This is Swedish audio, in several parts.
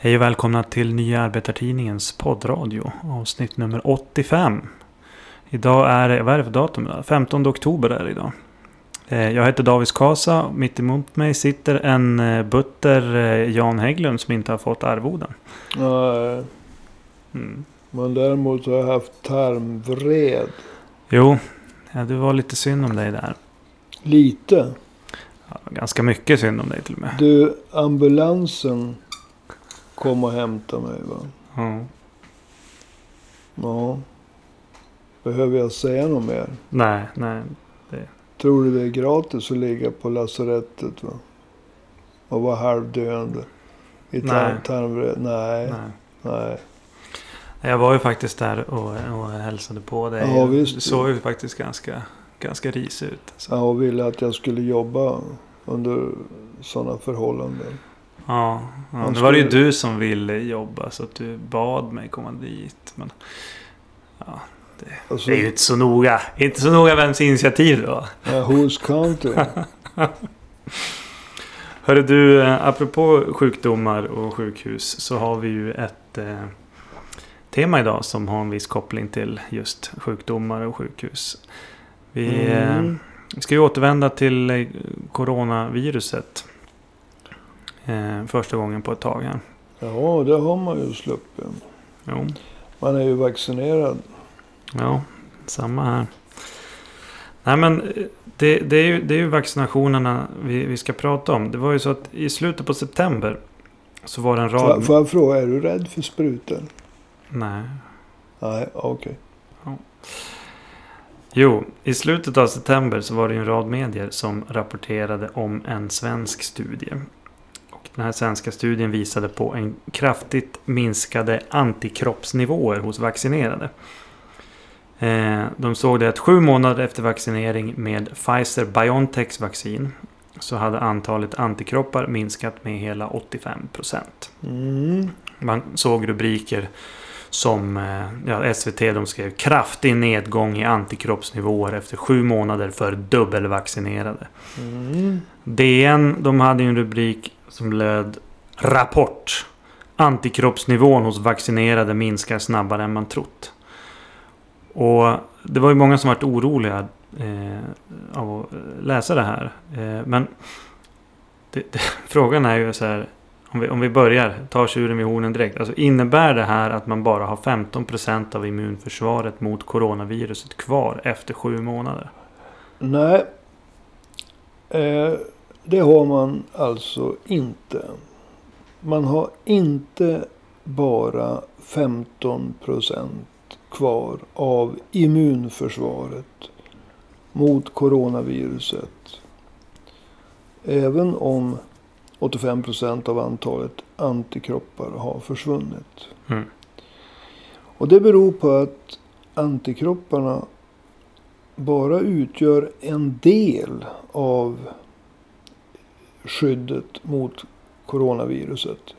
Hej och välkomna till Nya Arbetartidningens poddradio. Avsnitt nummer 85. Idag är det, vad är det för datum? idag? 15 oktober är det idag. Eh, Jag heter David Kasa. Mitt emot mig sitter en eh, butter eh, Jan Hägglund som inte har fått arvoden. Nej, Mm. men däremot har jag haft tarmvred. Jo, ja, det var lite synd om dig där. Lite. Ja, ganska mycket synd om dig till och med. Du, ambulansen kom och hämtade mig va? Ja. Ja. Behöver jag säga något mer? Nej, nej. Tror du det är gratis att ligga på lasarettet va? Och vara halvdöende? I Nej. Nej, nej. nej. Jag var ju faktiskt där och, och hälsade på dig. Ja, visst. Du såg ju faktiskt ganska, ganska risig ut. alltså. Ja, och ville att jag skulle jobba under sådana förhållanden. Ja, ja nu var det ju du som ville jobba så att du bad mig komma dit. Men ja, Alltså, det är ju inte så noga. Inte så noga vems initiativ det var. ja, whose country? Hörru du, eh, apropå sjukdomar och sjukhus så har vi ju ett eh, tema idag som har en viss koppling till just sjukdomar och sjukhus. Vi eh, Mm. ska ju återvända till eh, coronaviruset. Eh, första gången på ett tag här. Ja, det har man ju sluppit. Jo. Man är ju vaccinerad. Ja, samma här. Nej men eh, det, det, är ju, det är ju vaccinationerna vi, vi ska prata om. Det var ju så att i slutet på september så var det en rad... får jag fråga, är du rädd för sprutor? Nej. Nej, okej. Jo, i slutet av september så var det en rad medier som rapporterade om en svensk studie. Den här svenska studien visade på en kraftigt minskade antikroppsnivåer hos vaccinerade. Eh, De såg det att sju månader efter vaccinering med Pfizer-Biontechs vaccin så hade antalet antikroppar minskat med hela 85 procent. Mm. Man såg rubriker som eh, ja, SVT de skrev kraftig nedgång i antikroppsnivåer efter sju månader för dubbelvaccinerade. Mm. DN de hade en rubrik som löd Rapport. Antikroppsnivån hos vaccinerade minskar snabbare än man trott. Och det var ju många som varit oroliga eh, av att eh, läsa det här. Eh, men det, det, frågan är ju så här. Om vi, om vi börjar, Ta tjuren vid hornen direkt. Alltså innebär det här att man bara har 15% av immunförsvaret mot coronaviruset kvar efter sju månader? Nej. Eh, det har man alltså inte. Man har inte bara 15 procent kvar av immunförsvaret mot coronaviruset. Även om 85 procent av antalet antikroppar har försvunnit. Mm. Och det beror på att antikropparna bara utgör en del av skyddet mot coronaviruset.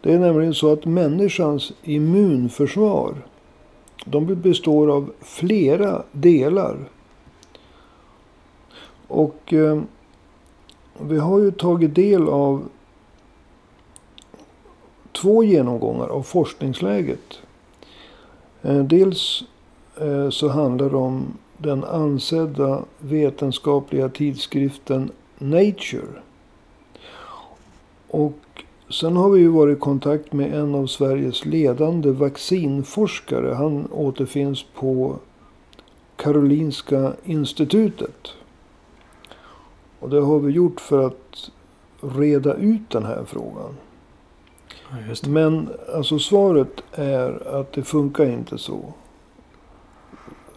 Det är nämligen så att människans immunförsvar de består av flera delar. Och eh, vi har ju tagit del av två genomgångar av forskningsläget. Eh, dels eh, så handlar det om den ansedda vetenskapliga tidskriften Nature. Och sen har vi ju varit i kontakt med en av Sveriges ledande vaccinforskare. Han återfinns på Karolinska institutet. Och det har vi gjort för att reda ut den här frågan. Ja. Men alltså svaret är att det funkar inte så.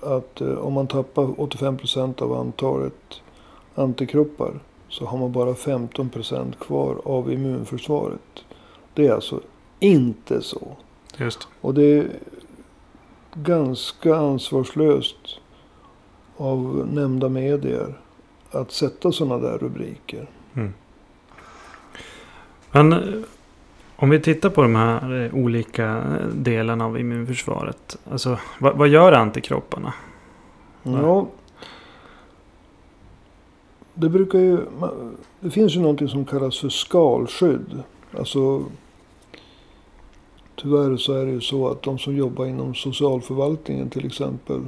Att eh, om man tappar 85 procent av antalet antikroppar så har man bara 15 procent kvar av immunförsvaret. Det är alltså inte så. Just. Och det är ganska ansvarslöst av nämnda medier att sätta sådana där rubriker. Mm. Men eh, om vi tittar på de här eh, olika eh, delarna av immunförsvaret. Alltså, vad, vad gör antikropparna? Ja. Det brukar ju... Det finns ju någonting som kallas för skalskydd. Alltså tyvärr så är det ju så att de som jobbar inom socialförvaltningen till exempel.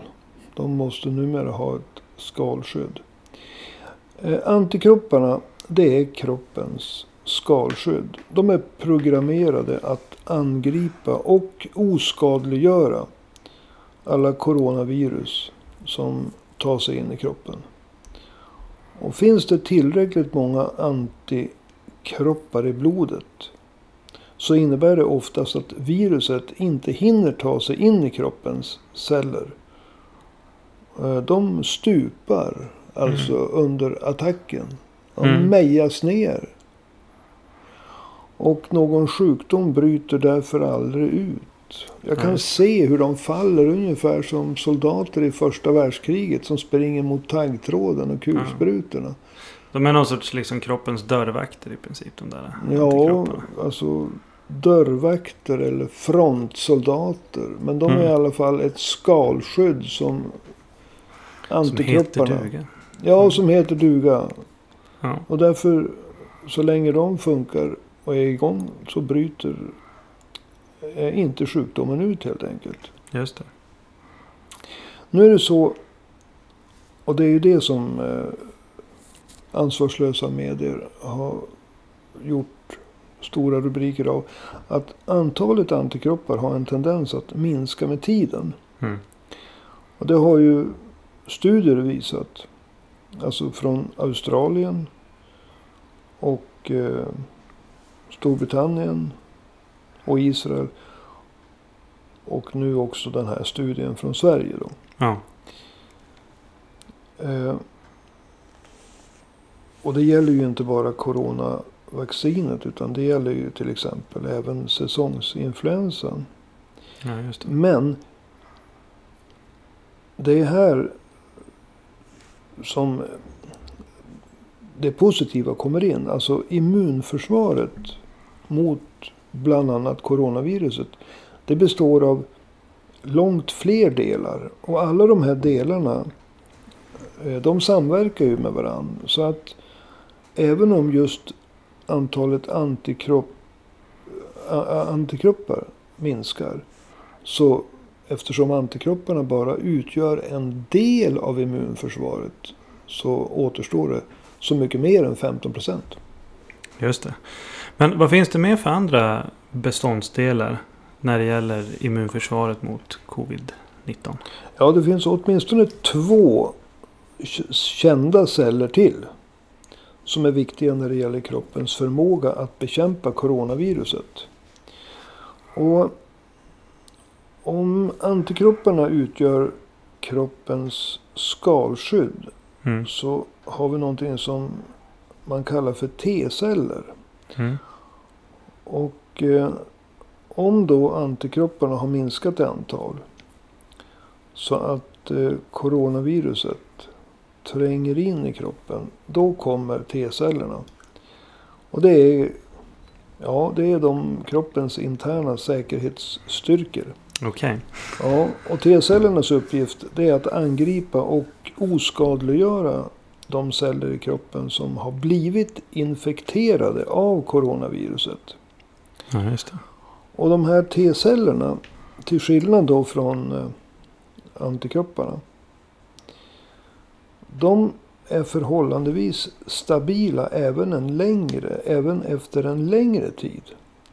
De måste numera ha ett skalskydd. Eh, antikropparna det är kroppens skalskydd. De är programmerade att angripa och oskadliggöra alla coronavirus som tar sig in i kroppen. Och finns det tillräckligt många antikroppar i blodet så innebär det oftast att viruset inte hinner ta sig in i kroppens celler. Eh, de stupar alltså mm. under attacken. De mm. mejas ner. Och någon sjukdom bryter därför aldrig ut. Jag kan mm. se hur de faller ungefär som soldater i första världskriget som springer mot taggtråden och kulsprutorna. De är någon sorts liksom kroppens dörrvakter i princip. De där ja, alltså dörrvakter eller frontsoldater. Men de mm. är i alla fall ett skalskydd som antikropparna. Som heter duga. Ja, mm. som heter duga. Ja. Och därför, så länge de funkar och är igång så bryter inte sjukdomen ut helt enkelt. Just det. Nu är det så, och det är ju det som eh, ansvarslösa medier har gjort stora rubriker av. Att antalet antikroppar har en tendens att minska med tiden. Mm. Och det har ju studier visat. Alltså från Australien och eh, Storbritannien och Israel. Och nu också den här studien från Sverige. Då. Ja. Eh, och det gäller ju inte bara coronavaccinet. Utan det gäller ju till exempel även säsongsinfluensan. Ja, det. Men det är här som det positiva kommer in. Alltså immunförsvaret mot bland annat coronaviruset. Det består av långt fler delar. Och alla de här delarna eh, de samverkar ju med varandra. Så att även om just antalet antikropp, eh, antikroppar minskar. Så eftersom antikropparna bara utgör en del av immunförsvaret. Så återstår det så mycket mer än 15 procent. Just det. Men vad finns det mer för andra beståndsdelar när det gäller immunförsvaret mot covid-19? Ja, det finns åtminstone två kända celler till. Som är viktiga när det gäller kroppens förmåga att bekämpa coronaviruset. Och om antikropparna utgör kroppens skalskydd. Mm. Så har vi någonting som man kallar för T-celler. Mm. Och eh, om då antikropparna har minskat i antal. Så att eh, coronaviruset tränger in i kroppen. Då kommer T-cellerna. Och det är, ja, det är de kroppens interna säkerhetsstyrkor. Okej. Okay. Ja, och T-cellernas uppgift det är att angripa och oskadliggöra de celler i kroppen som har blivit infekterade av coronaviruset. Ja, just det. Och de här T-cellerna, till skillnad då från eh, antikropparna. De är förhållandevis stabila även, en längre, även efter en längre tid.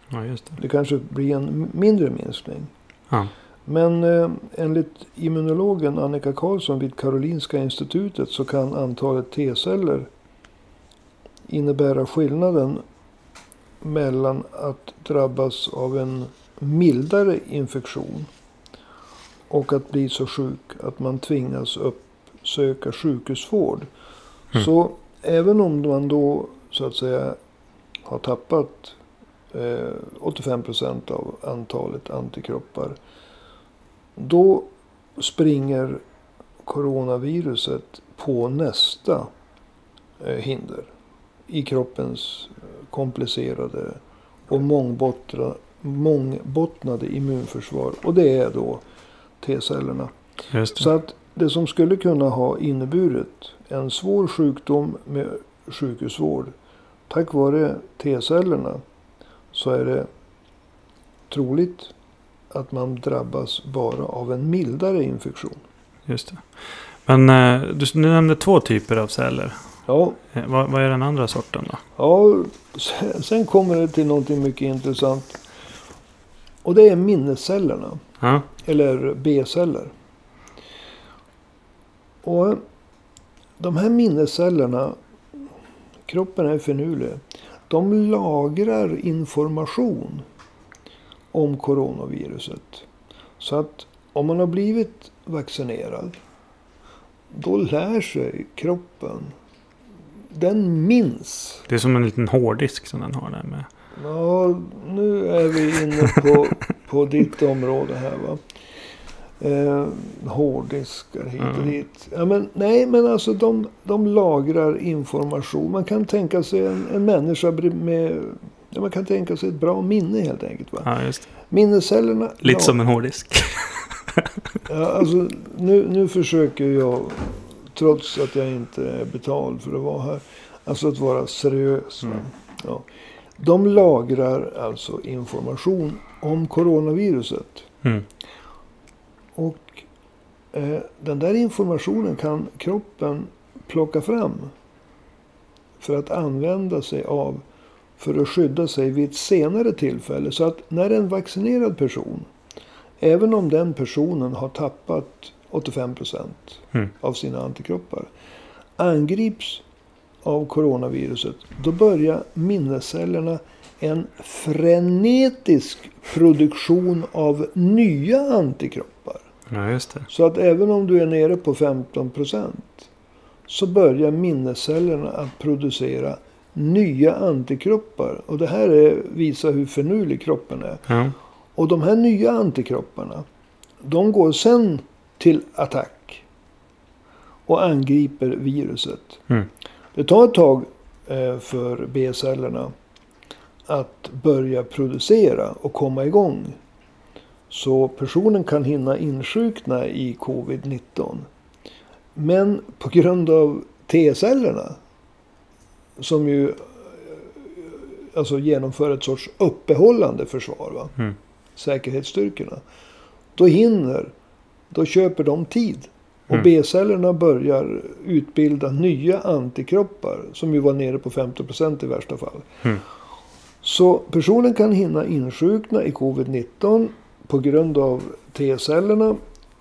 Ja, just det. det kanske blir en mindre minskning. Ja. Men eh, enligt immunologen Annika Karlsson vid Karolinska institutet så kan antalet T-celler innebära skillnaden mellan att drabbas av en mildare infektion och att bli så sjuk att man tvingas uppsöka sjukhusvård. Mm. Så även om man då så att säga har tappat eh, 85 procent av antalet antikroppar då springer coronaviruset på nästa eh, hinder i kroppens komplicerade och mångbottnade immunförsvar. Och det är då T-cellerna. Så att det som skulle kunna ha inneburit en svår sjukdom med sjukhusvård tack vare T-cellerna så är det troligt att man drabbas bara av en mildare infektion. Just det. Men eh, du, du nämnde två typer av celler. Ja, Eh, vad, vad är den andra sorten då? ja sen- sen kommer det till någonting mycket intressant. Och det är minnescellerna. Ja. Eller B-celler. Och de här minnescellerna, kroppen är finurlig. De lagrar information om coronaviruset. Så att om man har blivit vaccinerad, då lär sig kroppen. Den minns. Det är som en liten hårddisk som den har där med. Ja, nu är vi inne på, på ditt område här va. Eh, hårddiskar hit och Mm. dit. Ja, men, nej, men alltså de, de lagrar information. Man kan tänka sig en, en människa med... Ja, man kan tänka sig ett bra minne helt enkelt. Va? Ja. Minnescellerna... Lite lag- som en hårddisk. Ja, alltså, nu, nu försöker jag, trots att jag inte är betald för att vara här, alltså att vara seriös. Mm. Ja. De lagrar alltså information om coronaviruset. Mm. Och eh, den där informationen kan kroppen plocka fram för att använda sig av för att skydda sig vid ett senare tillfälle. Så att när en vaccinerad person, även om den personen har tappat 85 procent Mm. av sina antikroppar, angrips av coronaviruset, då börjar minnescellerna en frenetisk produktion av nya antikroppar. Ja, just det. Så att även om du är nere på 15 procent så börjar minnescellerna att producera nya antikroppar. Och det här är, visar hur finurlig kroppen är. Ja. Och de här nya antikropparna, de går sen till attack och angriper viruset. Mm. Det tar ett tag eh, för B-cellerna att börja producera och komma igång. Så personen kan hinna insjukna i covid-19. Men på grund av T-cellerna, som ju eh, alltså genomför ett sorts uppehållande försvar, va? Mm. säkerhetsstyrkorna. Då hinner, då köper de tid. Och Mm. B-cellerna börjar utbilda nya antikroppar. Som ju var nere på 50% i värsta fall. Mm. Så personen kan hinna insjukna i covid-19 på grund av T-cellerna.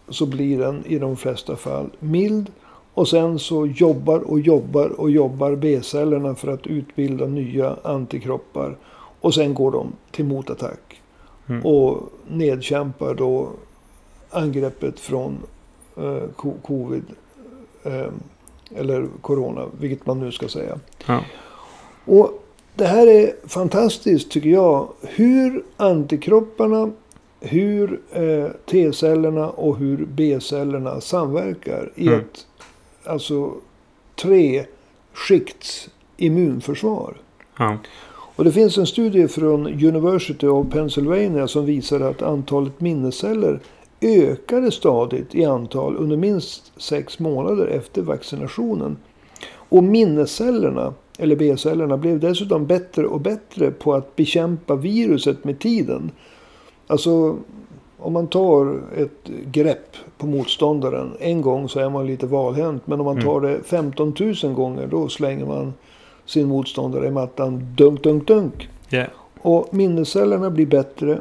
Så blir den i de flesta fall mild. Och sen så jobbar och jobbar och jobbar B-cellerna för att utbilda nya antikroppar. Och sen går de till motattack. Mm. Och nedkämpar då angreppet från eh, co- covid. Eh, eller corona, vilket man nu ska säga. Ja. Och det här är fantastiskt tycker jag. Hur antikropparna, hur eh, T-cellerna och hur B-cellerna samverkar i Mm. ett alltså tre skikts immunförsvar. Ja. Och det finns en studie från University of Pennsylvania som visar att antalet minnesceller ökade stadigt i antal under minst sex månader efter vaccinationen. Och minnescellerna, eller B-cellerna, blev dessutom bättre och bättre på att bekämpa viruset med tiden. Alltså, om man tar ett grepp på motståndaren en gång så är man lite valhänt. Men om man Mm. tar det 15 000 gånger då slänger man sin motståndare i mattan. Dunk, dunk, dunk. Ja. Och minnescellerna blir bättre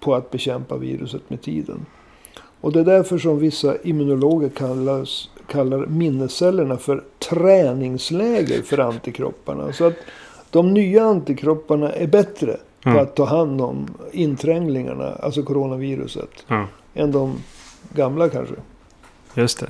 på att bekämpa viruset med tiden. Och det är därför som vissa immunologer kallas, kallar minnescellerna för träningsläger för antikropparna. Så att de nya antikropparna är bättre på Mm. att ta hand om intränglingarna, alltså coronaviruset, ja. än de gamla kanske. Just det.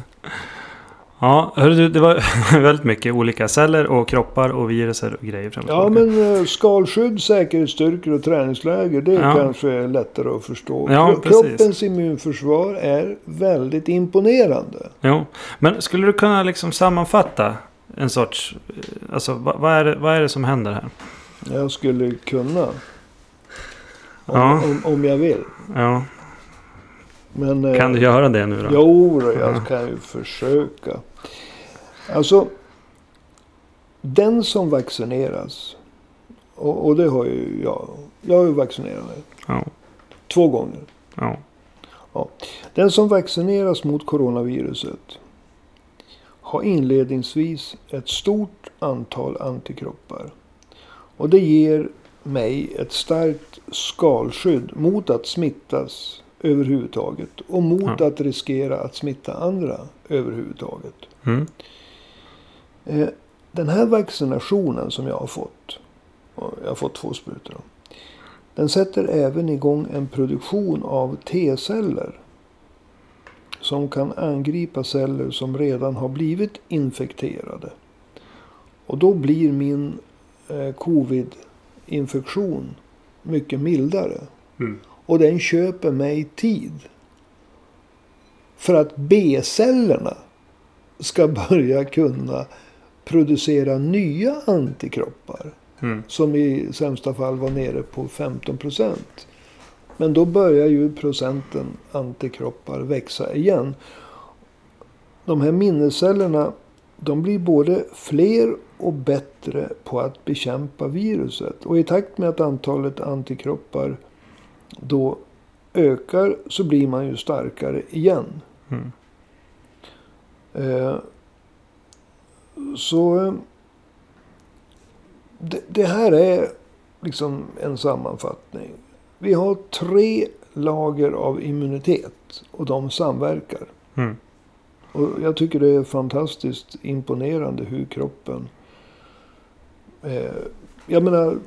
Ja, hörru du, det var väldigt mycket olika celler och kroppar och viruser och grejer fram och Ja, tillbaka. men eh, skalskydd, säkerhetsstyrkor och träningsläger, det Ja. kanske är lättare att förstå. Ja, precis. Kroppens immunförsvar är väldigt imponerande. Jo, men skulle du kunna liksom sammanfatta en sorts... eh, Alltså vad, vad, är det, vad är det som händer här? Jag skulle kunna. Om, Ja. om, om jag vill. Ja, Men, eh, kan du göra det nu då? Jo, då, jag Ja. kan ju försöka. Alltså, den som vaccineras Och, och det har ju jag. Jag har ju vaccinerat mig. Ja. Två gånger. Ja. Den som vaccineras mot coronaviruset har inledningsvis ett stort antal antikroppar. Och det ger mig ett starkt skalskydd mot att smittas överhuvudtaget. Och mot Ja. att riskera att smitta andra överhuvudtaget. Mm. Eh, Den här vaccinationen som jag har fått. Jag har fått två sprutor. Den sätter även igång en produktion av T-celler. Som kan angripa celler som redan har blivit infekterade. Och då blir min eh, covid-infektion mycket mildare. Mm. Och den köper mig tid. För att B-cellerna ska börja kunna producera nya antikroppar. Mm. Som i sämsta fall var nere på 15 procent. Men då börjar ju procenten antikroppar växa igen. De här minnescellerna de blir både fler och bättre på att bekämpa viruset. Och i takt med att antalet antikroppar då ökar så blir man ju starkare igen. Mm. Eh, så eh, det, det här är liksom en sammanfattning. Vi har tre lager av immunitet och de samverkar. Mm. Och jag tycker det är fantastiskt imponerande hur kroppen... Eh, jag menar,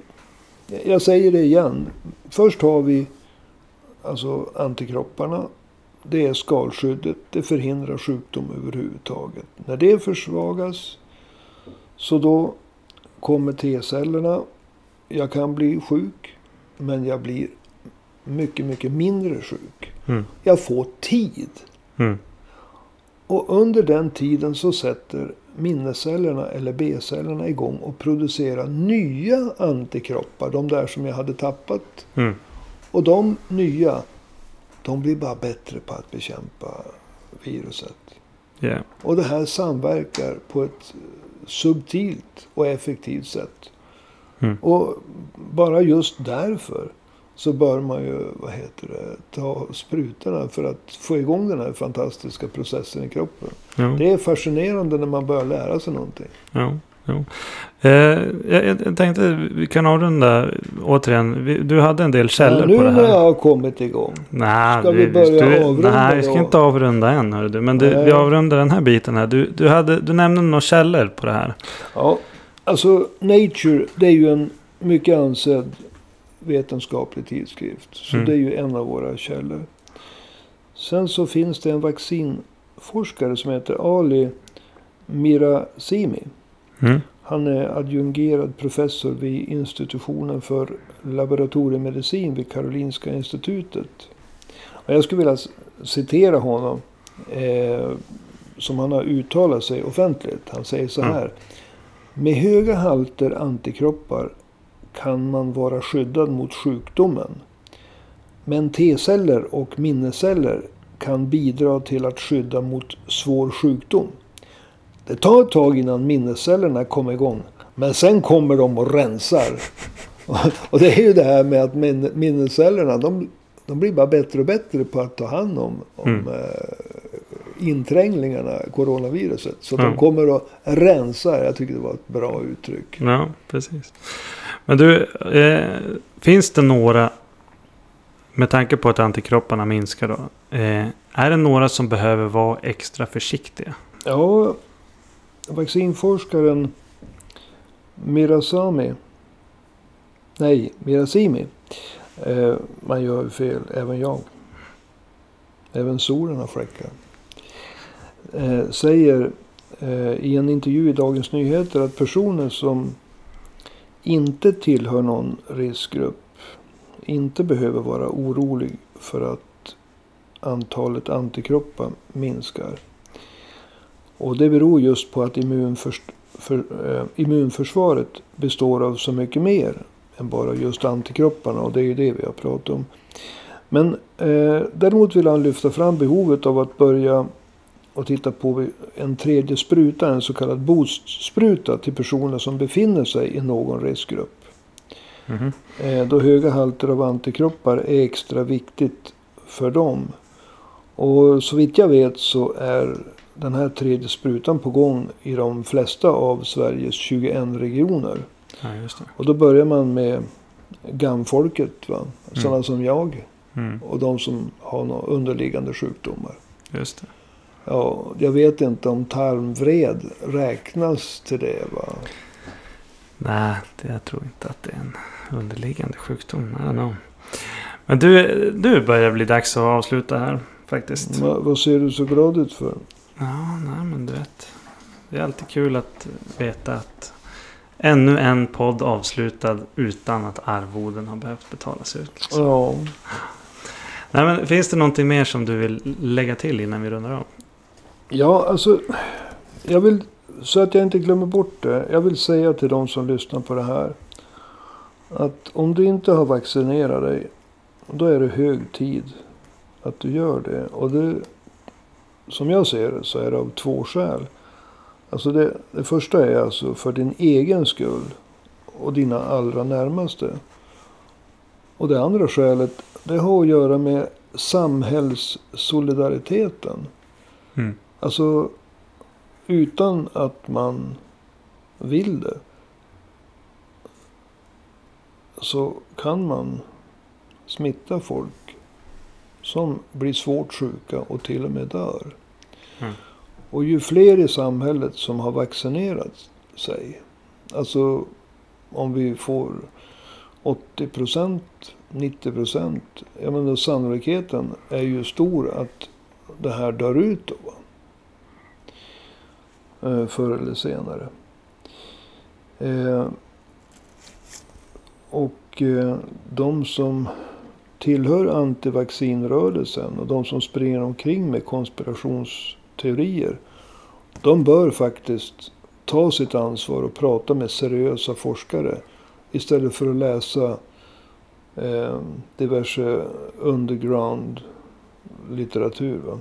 jag säger det igen. Först har vi alltså antikropparna. Det är skalskyddet. Det förhindrar sjukdom överhuvudtaget. När det försvagas så då kommer T-cellerna. Jag kan bli sjuk. Men jag blir mycket, mycket mindre sjuk. Mm. Jag får tid. Mm. Och under den tiden så sätter minnescellerna eller B-cellerna igång och producerar nya antikroppar. De där som jag hade tappat. Mm. Och de nya, de blir bara bättre på att bekämpa viruset. Yeah. Och det här samverkar på ett subtilt och effektivt sätt. Mm. Och bara just därför så bör man ju, vad heter det, ta sprutorna för att få igång den här fantastiska processen i kroppen. Ja. Det är fascinerande när man börjar lära sig någonting. Ja, jo. Eh, jag, jag tänkte vi kan avrunda återigen. Vi, du hade en del källor Ja, nu på det när jag här. har kommit igång. Nej, Ska vi börja avrunda Nej, vi ska då? inte avrunda än. Hör du. Men du, vi avrundar den här biten här. Du, du, hade, du nämnde några källor på det här. Ja, alltså Nature det är ju en mycket ansedd vetenskaplig tidskrift. Så Mm. det är ju en av våra källor. Sen så finns det en vaccinforskare som heter Ali Mirazimi. Mm. Han är adjungerad professor vid institutionen för laboratoriemedicin vid Karolinska institutet. Och jag skulle vilja citera honom. Eh, som han har uttalat sig offentligt. Han säger så Mm. här. Med höga halter antikroppar kan man vara skyddad mot sjukdomen. Men T-celler och minnesceller kan bidra till att skydda mot svår sjukdom. Det tar ett tag innan minnescellerna kommer igång. Men sen kommer de och rensar. Och det är ju det här med att min- minnescellerna de, de blir bara bättre och bättre på att ta hand om, om Mm. Intränglingarna, coronaviruset. Så Ja. de kommer och rensar. Jag tycker det var ett bra uttryck. Ja, precis. Men du, eh, finns det några, med tanke på att antikropparna minskar då. Eh, är det några som behöver vara extra försiktiga? Ja, vaccinforskaren Mirasami. Nej, Mirasimi. Eh, man gör ju fel, även jag. Även solen har fläckar. Eh, säger eh, i en intervju i Dagens Nyheter att personer som inte tillhör någon riskgrupp inte behöver vara orolig för att antalet antikroppar minskar. Och det beror just på att immunförs för, eh, immunförsvaret består av så mycket mer än bara just antikropparna. Och det är ju det vi har pratat om. Men eh, däremot vill han lyfta fram behovet av att börja och titta på en tredje spruta, en så kallad boostspruta till personer som befinner sig i någon riskgrupp. Mhm. Eh, då höga halter av antikroppar är extra viktigt för dem. Och så vitt jag vet så är den här tredje sprutan på gång i de flesta av Sveriges 21 regioner. Ja. Och då börjar man med gamfolket. Va? Sådana Mm. som jag. Mm. Och de som har några underliggande sjukdomar. Just det. Ja, jag vet inte om tarmvred räknas till det. Va? Nej, det, jag tror inte att det är en underliggande sjukdom. I don't know. Men du, du börjar bli dags att avsluta här faktiskt. Va, vad ser du så glad ut för? Ja, nej men du vet. Det är alltid kul att veta att ännu en podd avslutad utan att arvoden har behövt betalas ut. liksom. Ja, Nej, men finns det någonting mer som du vill lägga till innan vi rundar av? Ja alltså. Jag vill, så att jag inte glömmer bort det. Jag vill säga till de som lyssnar på det här. Att om du inte har vaccinerat dig. Då är det hög tid att du gör det. Och det, som jag ser det så är det av två skäl. Alltså det, det första är alltså för din egen skull. Och dina allra närmaste. Och det andra skälet. Det har att göra med samhällssolidariteten. Mm. Alltså utan att man vill det. Så kan man smitta folk som blir svårt sjuka och till och med dör. Mm. Och ju fler i samhället som har vaccinerat sig. Alltså om vi får 80 procent, 90 procent. Jag menar sannolikheten är ju stor att det här dör ut då. Eh, Förr eller senare. Eh, och eh, de som tillhör antivaccinrörelsen och de som springer omkring med konspirationsteorier. De bör faktiskt ta sitt ansvar och prata med seriösa forskare. Istället för att läsa eh, diverse underground litteratur.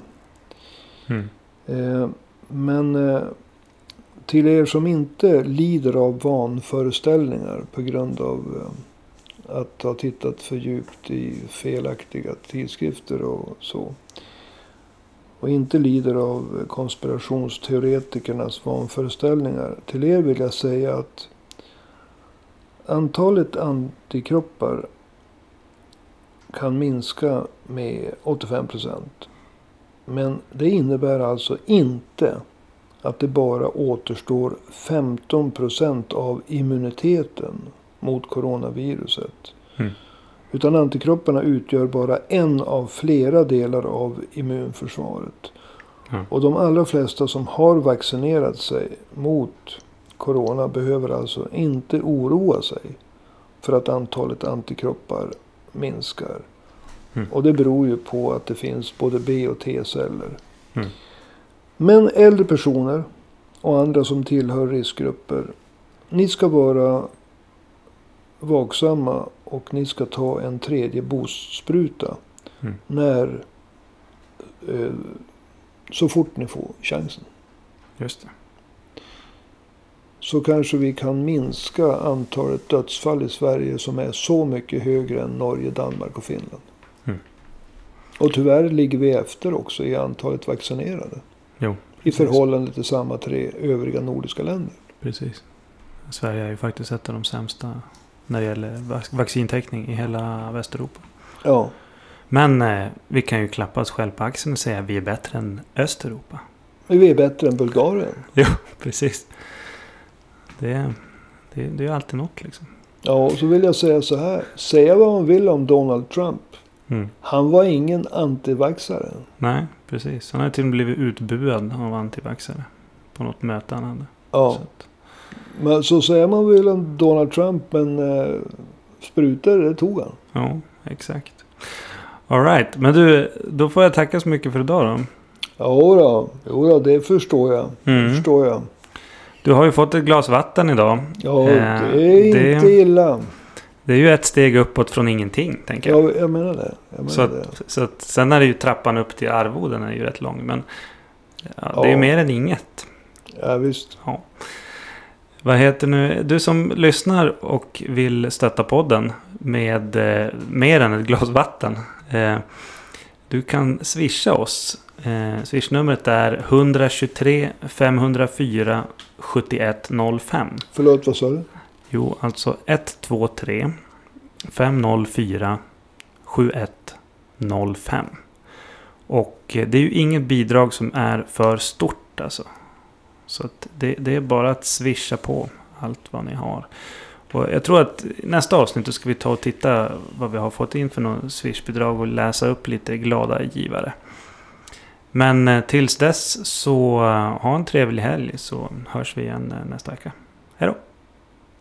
Mm. Eh, men eh, till er som inte lider av vanföreställningar på grund av eh, att ha tittat för djupt i felaktiga tidskrifter och så. Och inte lider av konspirationsteoretikernas vanföreställningar. Till er vill jag säga att antalet antikroppar kan minska med 85 procent. Men det innebär alltså inte att det bara återstår 15 procent av immuniteten mot coronaviruset. Mm. Utan antikropparna utgör bara en av flera delar av immunförsvaret. Ja. Och de allra flesta som har vaccinerat sig mot corona behöver alltså inte oroa sig för att antalet antikroppar minskar. Mm. Och det beror ju på att det finns både B och T-celler. Mm. Men äldre personer och andra som tillhör riskgrupper. Ni ska vara vaksamma och ni ska ta en tredje boostspruta. Mm. När eh, så fort ni får chansen. Just det. Så kanske vi kan minska antalet dödsfall i Sverige som är så mycket högre än Norge, Danmark och Finland. Mm. Och tyvärr ligger vi efter också i antalet vaccinerade. Jo, I förhållande till samma tre övriga nordiska länder. Precis. Sverige är ju faktiskt ett av de sämsta när det gäller vac- vaccintäckning i hela Västeuropa. Ja, Men eh, vi kan ju klappa oss själva på axeln och säga att vi är bättre än Östeuropa. men vi är bättre än Bulgarien. Jo, precis. Det, det, det är ju alltid något liksom. Ja, och så vill jag säga så här. Säga vad man vill om Donald Trump. Mm. Han var ingen antivaxare. Nej, precis. Han har till och med blivit utbuad av antivaxare. På något möte han hade. Ja, Så att, men så säger man väl om Donald Trump. Men eh, sprutor, det tog han. ja, exakt. Alright, men du, då får jag tacka så mycket för idag då. Jo då, jo då det förstår jag. Mm. förstår jag. Du har ju fått ett glas vatten idag. Ja, Eh, det är det- inte illa. Det är ju ett steg uppåt från ingenting, tänker jag. Ja, jag menar det. Jag menar Så det. att, så att, sen är det ju trappan upp till arvoden är ju rätt lång. Men ja, det är ju Ja. mer än inget. Ja, visst. Ja. Vad heter nu? Du som lyssnar och vill stötta podden med eh, mer än ett glas vatten. Eh, du kan swisha oss. Eh, swishnumret är 123 504 7105. Förlåt, vad sa du? Jo, alltså 123 504 7105. Och eh, det är ju inget bidrag som är för stort alltså. Så att det, det är bara att swisha på allt vad ni har. Och jag tror att nästa avsnitt ska vi ta och titta vad vi har fått in för något swishbidrag och läsa upp lite glada givare. Men eh, tills dess så eh, ha en trevlig helg så hörs vi igen nästa vecka. Hej då!